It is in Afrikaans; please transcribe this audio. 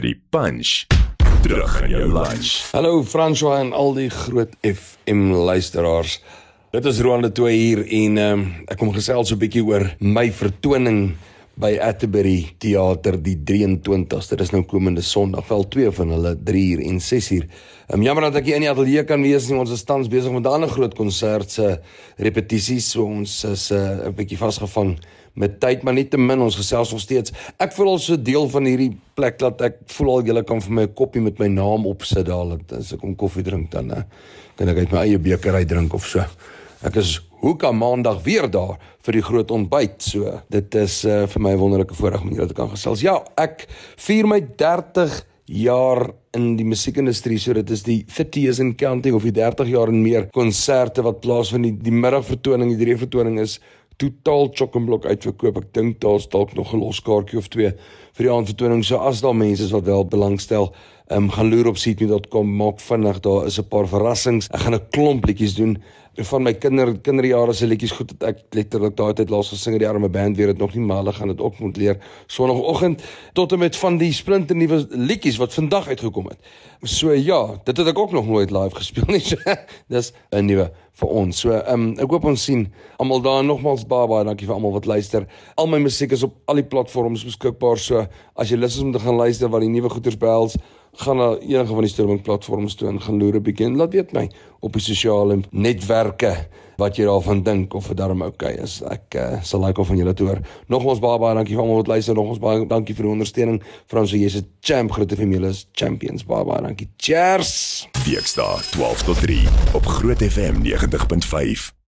die punch terug in jou lunch. Hallo François en al die groot FM luisteraars. Dit is Roan de Tooi hier en um, ek kom gesels so 'n bietjie oor my vertoning by Atterbury Theater die 23ste. Dit is nou komende Sondag, wel twee van hulle 3 uur en 6 uur. Um, jammer dat ek nie in die ateljee kan wees nie. Ons is tans besig met 'n ander groot konsert se repetisies, so ons is uh, 'n bietjie vasgevang met tyd maar nie te min ons gesels nog steeds. Ek voel al so deel van hierdie plek dat ek voel al julle kan vir my 'n koppie met my naam opsit daar as ek kom koffie drink dan uh, kan ek uit my eie beker uit drink of so. Ek is hoeka maandag weer daar vir die groot ontbyt. So dit is uh, vir my 'n wonderlike voorreg om julle te kan gesels. Ja, ek vier my 30 jaar in die musiekindustrie. So dit is die 30 years in counting of die 30 jaar en meer konserte wat plaasvind. Die, die middagvertoning, die drie vertoning is totaal chokkenblok uitverkoop. Ek dink daar's dalk nog 'n los kaartjie of twee vir die aandvertoning. So as daar mense is wat wel belangstel, ehm um, gaan loer op seatme.com, maak vinnig, daar is 'n paar verrassings. Ek gaan 'n klomp liedjies doen van my kinder kinderjare se liedjies goed dat ek letterlik daai tyd laas gesing het die arme band weer dit nog nie maar hulle gaan dit ook moet leer sonoggend tot en met van die splinter nuwe liedjies wat vandag uitgekom het. So ja, dit het ek ook nog nooit live gespeel nie. So, dis 'n nuwe vir ons. So ehm um, ek hoop ons sien almal daar nogmals baie baie dankie vir almal wat luister. Al my musiek is op al die platforms beskikbaar. So as jy lus is om te gaan luister wat die nuwe goeters behels, gaan na enige van die streaming platforms toe en gaan loer 'n bietjie en laat weet my op die sosiale netwerke wat jy daarvan dink of dit darm oukei okay is. Ek uh, sal like of van julle te hoor. Nogmaals baie baie dankie vir almal wat luister. Nogmaals baie dankie vir die ondersteuning. Franso, jy's 'n champ, groot vir julle is champions. Baie baie dankie. Cheers. Weksdae 12 tot 3 op Groot FM 90.5.